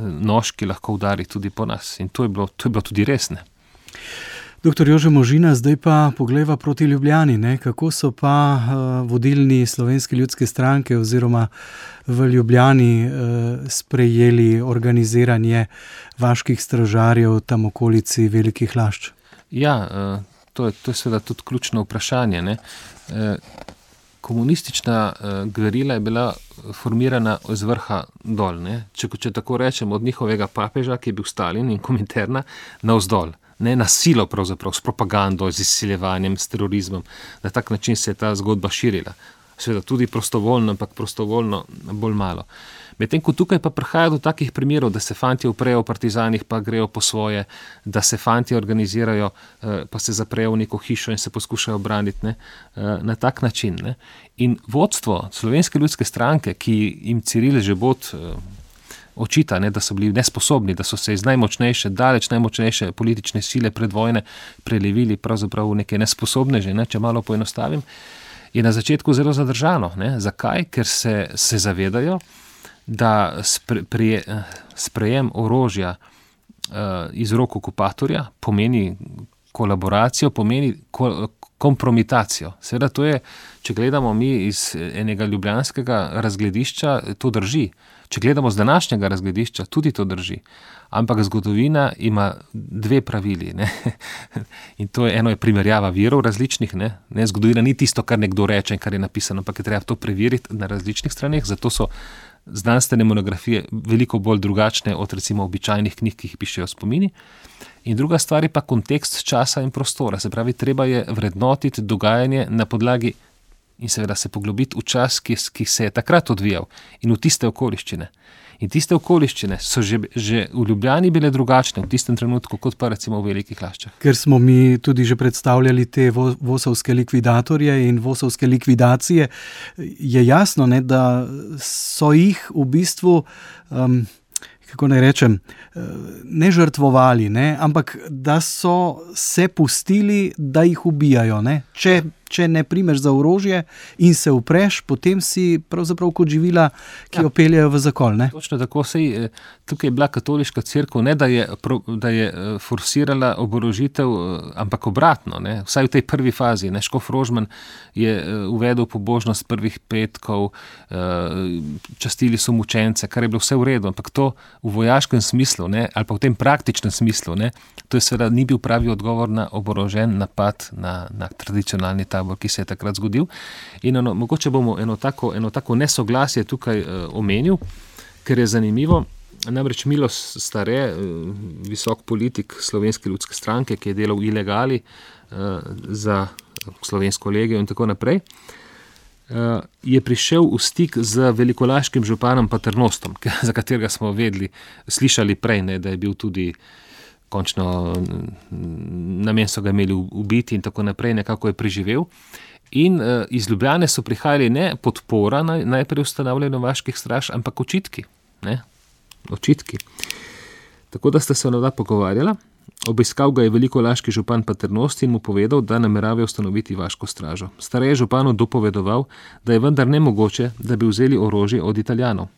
nož, ki lahko udari tudi po nas. In to je bilo, to je bilo tudi resne. Doktor Jože Možina, zdaj pa pogleda proti Ljubljani. Ne? Kako so pa uh, vodilni slovenske ljudske stranke oziroma v Ljubljani uh, sprejeli organiziranje vaških stražarjev tam okolici velikih lašč? Ja, uh, to, je, to je seveda tudi ključno vprašanje. Uh, komunistična uh, gverila je bila formirana z vrha dol. Če, če tako rečem, od njihovega papeža, ki je bil Stalin in komentarna, na vzdolj ne na silo, pravzaprav s propagando, z izsiljevanjem, s terorizmom. Na tak način se je ta zgodba širila. Seveda tudi prostovoljno, ampak prostovoljno bolj malo. Medtem ko tukaj pa prihaja do takih primerov, da se fanti uprejo v partizanih, pa grejo po svoje, da se fanti organizirajo, eh, pa se zaprejo v neko hišo in se poskušajo obraniti ne, eh, na tak način. Ne. In vodstvo slovenske ljudske stranke, ki jim Ciril že bod eh, očita, ne, da so bili nesposobni, da so se iz najmočnejše, daleč najmočnejše politične sile pred vojne prelevili pravzaprav v neke nesposobne, že, ne, če malo poenostavim, je na začetku zelo zadržano. Ne. Zakaj? Ker se, se zavedajo, da spre, prije, sprejem orožja uh, iz rok okupatorja pomeni kolaboracijo, pomeni ko, kompromitacijo. Seveda, to je, če gledamo mi iz enega ljubljanskega razgledišča, to drži. Če gledamo z današnjega razgledišča, tudi to drži. Ampak zgodovina ima dve pravili. Ne? In to je eno je primerjava virov različnih. Ne? Ne, zgodovina ni tisto, kar nekdo reče in kar je napisano, ampak je treba to preveriti na različnih straneh. Zato so znanstvene monografije veliko bolj drugačne od recimo običajnih knjig, ki jih pišejo spomini. In druga stvar je pa kontekst časa in prostora. Se pravi, treba je vrednotiti dogajanje na podlagi in seveda se poglobiti v čas, ki, ki se je takrat odvijal in v tiste okoliščine. In tiste okoliščine so že, že v Ljubljani bile drugačne v tistem trenutku, kot pa recimo v Velikih Laščah. Ker smo mi tudi že predstavljali te vosovske likvidatorje in vosovske likvidacije, je jasno, ne, da so jih v bistvu. Um, kako naj rečem, ne žrtvovali, ne, ampak da so se pustili, da jih ubijajo. Ne. Če če ne primeš za orožje in se upreš, potem si pravzaprav kot živila, ki ja. jo peljejo v zakol. Ne? Točno tako se je. Eh, tukaj je bila katoliška crkva, ne da je, da je eh, forsirala oborožitev, eh, ampak obratno. Ne? Vsaj v tej prvi fazi. Škof Rožman je uvedel pobožnost prvih petkov, častili so mučence, kar je bilo vse v redu, ampak to v vojaškem smislu ne? ali pa v tem praktičnem smislu, ne? to je seveda ni bil pravi odgovor na oborožen napad na, na tradicionalni ta tabor, ki se je takrat zgodil. In eno, mogoče bomo eno tako, eno tako nesoglasje tukaj uh, omenil, ker je zanimivo. Namreč Milo Stare, uh, visok politik slovenske ljudske stranke, ki je delal ilegali uh, za slovensko legijo in tako naprej. Uh, je prišel v stik z velikolaškim županom Paternostom, [LAUGHS] za katerega smo vedeli, slišali prej, ne, da je bil tudi uh, končno namen so ga imeli ubiti in tako naprej, nekako je preživel. In uh, iz Ljubljane so prihajali ne podpora naj, najprej ustanavljanju vaških straž, ampak očitki. Ne? Očitki. Tako da sta se ona pogovarjala. Obiskal ga je veliko laški župan Paternosti in mu povedal, da namerava ustanoviti vaško stražo. Starej je županu dopovedoval, da je vendar nemogoče, da bi vzeli orožje od Italijanov.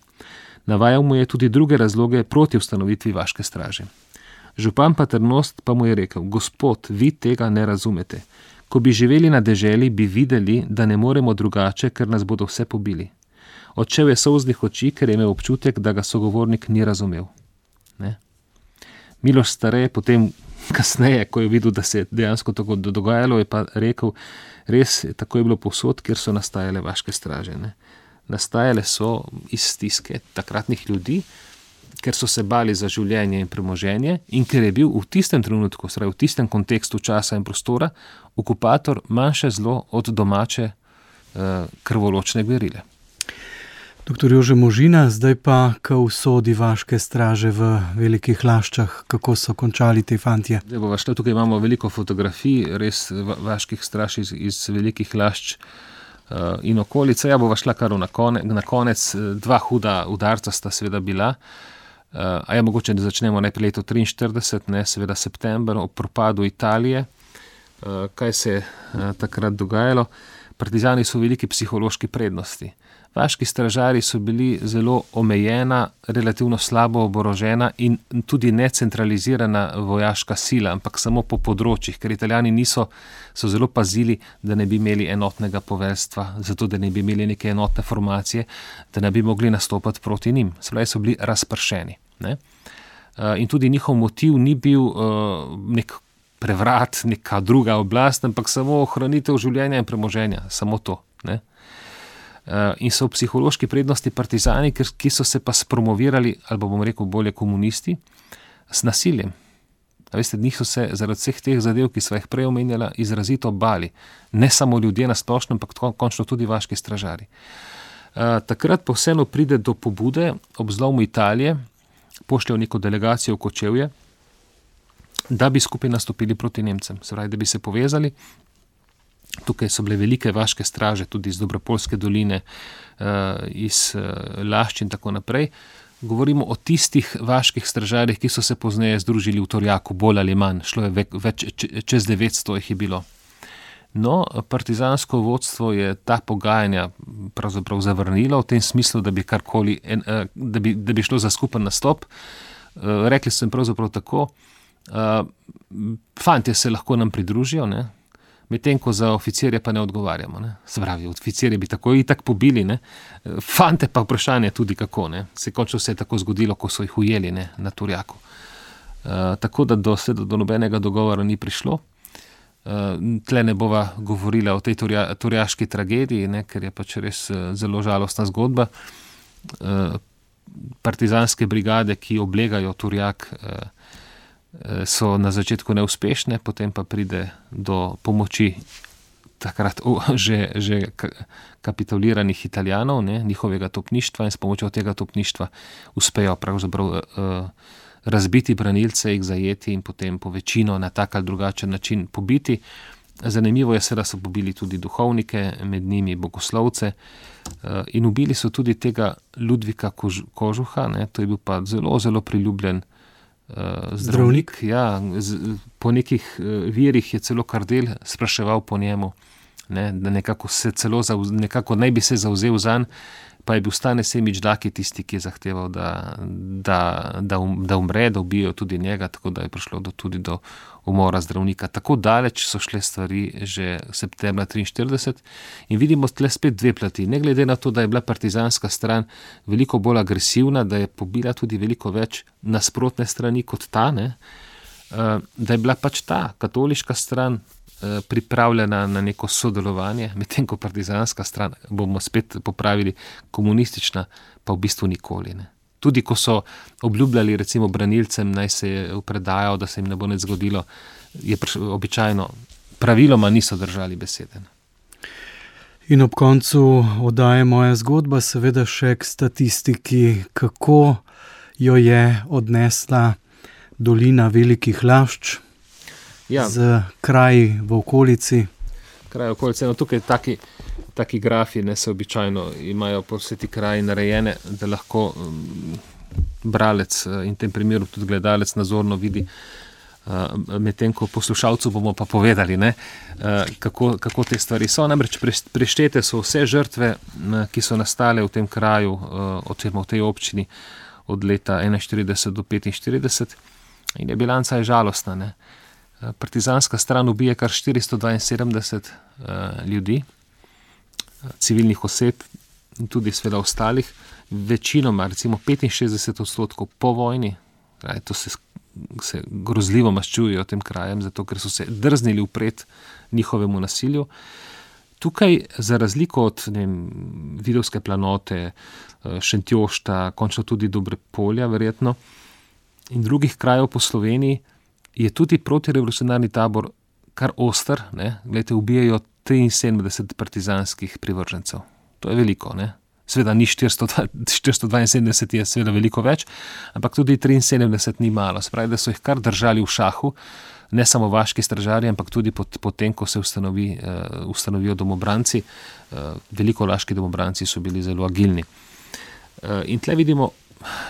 Navajal mu je tudi druge razloge proti ustanovitvi vaške straže. Župan Paternost pa mu je rekel: Gospod, vi tega ne razumete. Ko bi živeli na deželi, bi videli, da ne moremo drugače, ker nas bodo vse pobili. Odšel je soznih oči, ker je imel občutek, da ga sogovornik ni razumel. Ne? Miloš starej, potem, [LAUGHS] kasneje, ko je videl, da se je dejansko tako dogajalo, je pa rekel: Res je tako je bilo posod, kjer so nastajale vaše straže. Ne? Nastajale so iz stiske takratnih ljudi, ker so se bali za življenje in premoženje, in ker je bil v tistem trenutku, torej v tistem kontekstu časa in prostora, okupator manjše zlo od domače uh, krvoločne gverile. Doktor Jože Možina, zdaj pa k usodi vaške straže v velikih laščah, kako so končali te fantje. Šle, tukaj imamo veliko fotografij, res vaških straž iz, iz velikih lašč. Uh, in okolica, ja, bo šla kar na, kone, na konec, dva huda udarca sta seveda bila. Uh, Uh, a je mogoče, da začnemo najprej leto 43, ne seveda september, ob propadu Italije. Uh, kaj se je uh, takrat dogajalo? Partizani so veliki psihološki prednosti. Vaški stražari so bili zelo omejena, relativno slabo oborožena in tudi necentralizirana vojaška sila, ampak samo po področjih, ker italijani niso zelo pazili, da ne bi imeli enotnega poveljstva, zato da ne bi imeli neke enotne formacije, da ne bi mogli nastopati proti njim. Spravi so bili razpršeni. Ne? Eh, in tudi njihov motiv ni bil uh, nek prevrat, neka druga oblast, ampak samo ohranitev življenja in premoženja, samo to. Ne? Eh, in so psihološki prednosti partizani, ki so se pa spromovirali, ali bomo rekel bolje komunisti, s nasiljem. Veste, njih so se zaradi vseh teh zadev, ki so jih prej omenjali, izrazito bali. Ne samo ljudje na splošno, ampak končno tudi vaški stražari. Uh, takrat pa vseeno pride do pobude ob zlomu Italije, pošljajo neko delegacijo v Kočevje, da bi skupaj nastopili proti Nemcem, se pravi, da bi se povezali Tukaj so bile velike vaške straže, tudi iz Dobropolske doline, eh, iz eh, Lašč in tako naprej. Govorimo o tistih vaških stražarjih, ki so se pozneje združili v Torjaku, bolj ali manj, šlo je več, čez 900 jih je bilo. No, partizansko vodstvo je ta pogajanja pravzaprav zavrnilo v tem smislu, da bi, karkoli, eh, da bi, da bi šlo za skupen nastop. Rekli so jim pravzaprav tako, fanti se lahko nam pridružijo, ne? Medtem ko za oficirje pa ne odgovarjamo. Ne. Spravi, oficirje bi tako in tako pobili, ne. fante pa vprašanje tudi kako. Ne. Se končno se je tako zgodilo, ko so jih ujeli ne, na Turjaku. Uh, tako da do, do, do nobenega dogovora ni prišlo. Uh, tle ne bova govorila o tej turja, turjaški tragediji, ne, ker je pač res uh, zelo žalostna zgodba. Uh, partizanske brigade, ki oblegajo Turjak, uh, so na začetku neuspešne, potem pa pride do pomoči takrat o, [LAUGHS] že, že kapituliranih Italijanov, ne, njihovega topništva in s pomočjo tega topništva uspejo pravzaprav uh, razbiti branilce, jih zajeti in potem po večino na tak ali drugačen način pobiti. Zanimivo je, da so pobili tudi duhovnike, med njimi bogoslovce, in ubili so tudi tega Ludvika Kož, Kožuha, ne, to je bil pa zelo, zelo priljubljen uh, zdravnik. zdravnik. Ja, z, po nekih uh, virih je celo kardel spraševal po njemu, ne, da nekako, celo, nekako naj bi se zauzel za njega pa je bil stane Semič Daki tisti, ki je zahteval, da, da, da, um, da umre, da ubijo tudi njega, tako da je prišlo do, tudi do umora zdravnika. Tako daleč so šle stvari že septembra 1943 in vidimo tle spet dve plati. Ne glede na to, da je bila partizanska stran veliko bolj agresivna, da je pobila tudi veliko več nasprotne strani kot ta, ne, eh, da je bila pač ta katoliška stran Eh, pripravljena na neko sodelovanje, medtem ko partizanska stran, bomo spet popravili, komunistična, pa v bistvu nikoli. Ne. Tudi ko so obljubljali, recimo, branilcem, naj se predajo, da se jim ne bo nič zgodilo, je običajno, praviloma niso držali besede. In ob koncu oddaje moja zgodba, seveda še k statistiki, kako jo je odnesla dolina velikih lašč ja. z kraji v okolici. Kraj v okolici. No, tukaj taki, taki grafi ne se običajno imajo po vseh tih krajih narejene, da lahko um, bralec uh, in v tem primeru tudi gledalec nazorno vidi. Uh, Medtem ko poslušalcu bomo pa povedali, ne, uh, kako, kako te stvari so. Namreč preštete so vse žrtve, ki so nastale v tem kraju, oziroma v tej občini od leta 41 do 45, in je bilanca je žalostna. Ne. Partizanska stran ubije kar 472 uh, eh, ljudi, civilnih oseb in tudi sveda ostalih, večinoma, recimo 65 odstotkov po vojni, kaj, to se, se grozljivo maščujejo tem krajem, zato ker so se drznili upred njihovemu nasilju. Tukaj, za razliko od vidovske planote, eh, Šentjošta, končno tudi dobre polja, verjetno, in drugih krajev po Sloveniji, je tudi protirevolucionarni tabor kar ostar, gledajte, ubijajo 73 partizanskih privržencev. To je veliko, ne? Sveda ni 400, 472, je seveda veliko več, ampak tudi 73 ni malo. Spravi, da so jih kar držali v šahu, ne samo vaški stražarji, ampak tudi potem, ko se ustanovi, uh, ustanovijo domobranci. Uh, veliko laški domobranci so bili zelo agilni. Uh, in tle vidimo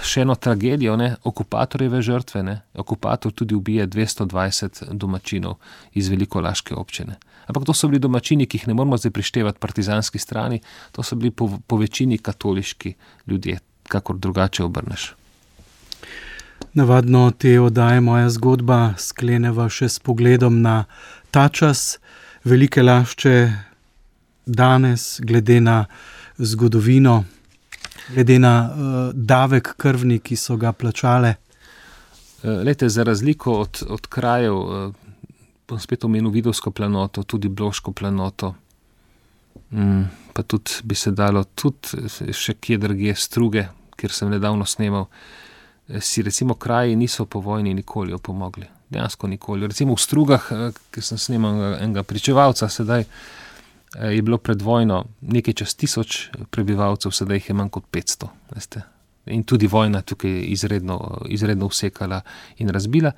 še eno tragedijo, ne, okupatorjeve žrtve. Ne. Okupator tudi ubije 220 domačinov iz veliko laške občine. Ampak to so bili domačini, ki jih ne moramo zdaj prištevati partizanski strani, to so bili po, po večini katoliški ljudje, kakor drugače obrneš. Navadno te oddaje moja zgodba skleneva še s pogledom na ta čas, velike lašče danes, glede na zgodovino glede na uh, davek krvni, ki so ga plačale? Uh, lete, za razliko od, od krajev, uh, bom spet omenil vidovsko planoto, tudi bloško planoto. Mm, pa tudi bi se dalo, tudi še kje drugje struge, kjer sem nedavno snemal. Si recimo kraji niso po vojni nikoli opomogli, dejansko nikoli. Recimo v strugah, ki sem snimal enega pričevalca, sedaj Eh, je bilo pred vojno nekaj čez tisoč prebivalcev, sedaj jih je manj kot 500. Veste. In tudi vojna tukaj izredno, izredno usekala in razbila.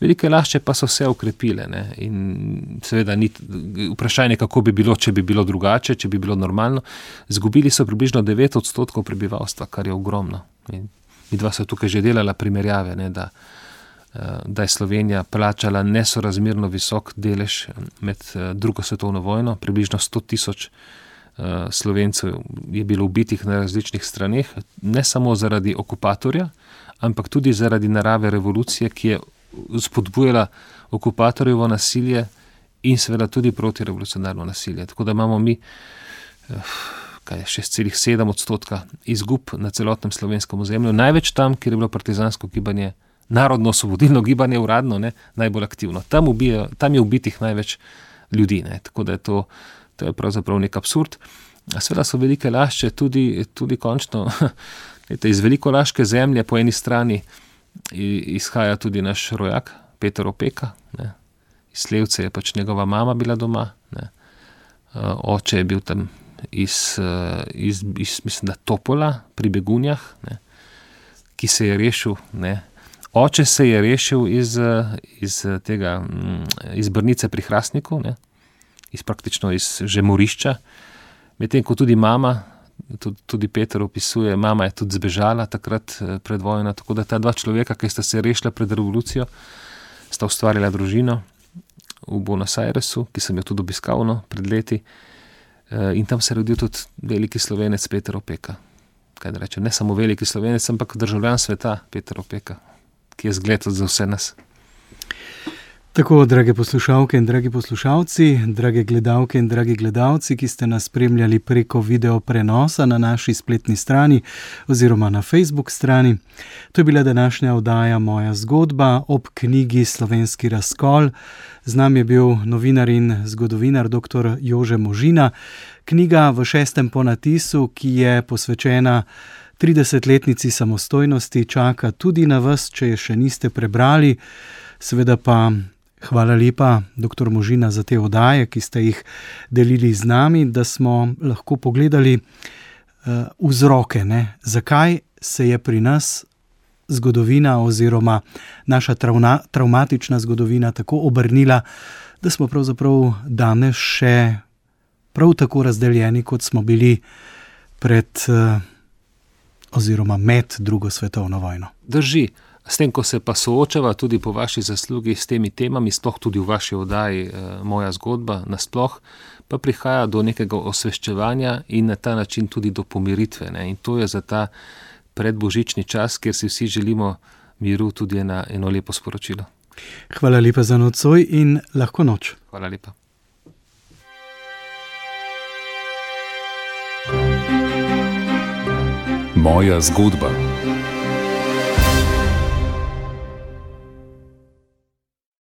Velike lašče pa so se ukrepile. Ne? In seveda, ni vprašanje, kako bi bilo, če bi bilo drugače, če bi bilo normalno. Zgubili so približno 9 odstotkov prebivalstva, kar je ogromno. In mi dva so tukaj že delala primerjave, ne? da Eh, da je Slovenija plačala nesorazmerno visok delež med eh, drugo svetovno vojno, približno 100 tisoč eh, slovencev je bilo ubitih na različnih straneh, ne samo zaradi okupatorja, ampak tudi zaradi narave revolucije, ki je spodbujala okupatorjevo nasilje in seveda tudi protirevolucionarno nasilje. Tako da imamo mi. Kaj je 6,7 odstotka izgub na celotnem slovenskem ozemlju, največ tam, kjer je bilo partizansko gibanje narodno-osvobodilno gibanje uradno ne, najbolj aktivno. Tam, ubije, tam je ubitih največ ljudi. Ne, tako da je to, to je pravzaprav nek absurd. Sveda so velike lašče tudi, tudi končno. [LAUGHS] Lete, iz veliko laške zemlje po eni strani izhaja tudi naš rojak, Peter Opeka. Ne. Iz Levce je pač njegova mama bila doma. Ne. oče je bil tam iz, iz, iz mislim, da Topola pri Begunjah, ne, ki se je rešil. Ne. Oče se je rešil iz, iz tega, mm, iz Brnice pri Hrastniku, ne, iz praktično iz Žemorišča, medtem ko tudi mama. Tudi, tudi Peter opisuje, mama je tudi zbežala takrat pred vojno. Tako da ta dva človeka, ki sta se rešila pred revolucijo, sta ustvarila družino v Buenos Airesu, ki sem jo tudi obiskal no, pred leti. Eh, in tam se je rodil tudi veliki slovenec Peter Opeka. Reče, ne samo veliki slovenec, ampak državljan sveta Peter Opeka, ki je zgled za vse nas. Tako, drage poslušalke in dragi poslušalci, drage gledalke in dragi gledalci, ki ste nas spremljali preko video prenosa na naši spletni strani oziroma na Facebook strani. To je bila današnja oddaja Moja zgodba ob knjigi Slovenski razkol. Z nami je bil novinar in zgodovinar dr. Jože Možina. Knjiga v šestem ponatisu, ki je posvečena 30-letnici samostojnosti, čaka tudi na vas, če je še niste prebrali. Seveda pa hvala lepa, dr. Možina, za te oddaje, ki ste jih delili z nami, da smo lahko pogledali uh, vzroke, ne? zakaj se je pri nas zgodovina oziroma naša travna, traumatična zgodovina tako obrnila, da smo pravzaprav danes še prav tako razdeljeni, kot smo bili pred uh, oziroma med drugo svetovno vojno. Drži. S tem, ko se pa soočava tudi po vaši zaslugi s temi temami, sploh tudi v vaši oddaji, eh, moja zgodba, nasploh, pa prihaja do nekega osveščevanja in na ta način tudi do pomiritve. Ne? In to je za ta predbožični čas, kjer si vsi želimo miru, tudi ena, eno lepo sporočilo. Hvala lepa za nocoj in lahko noč. Hvala lepa. Moja zgodba.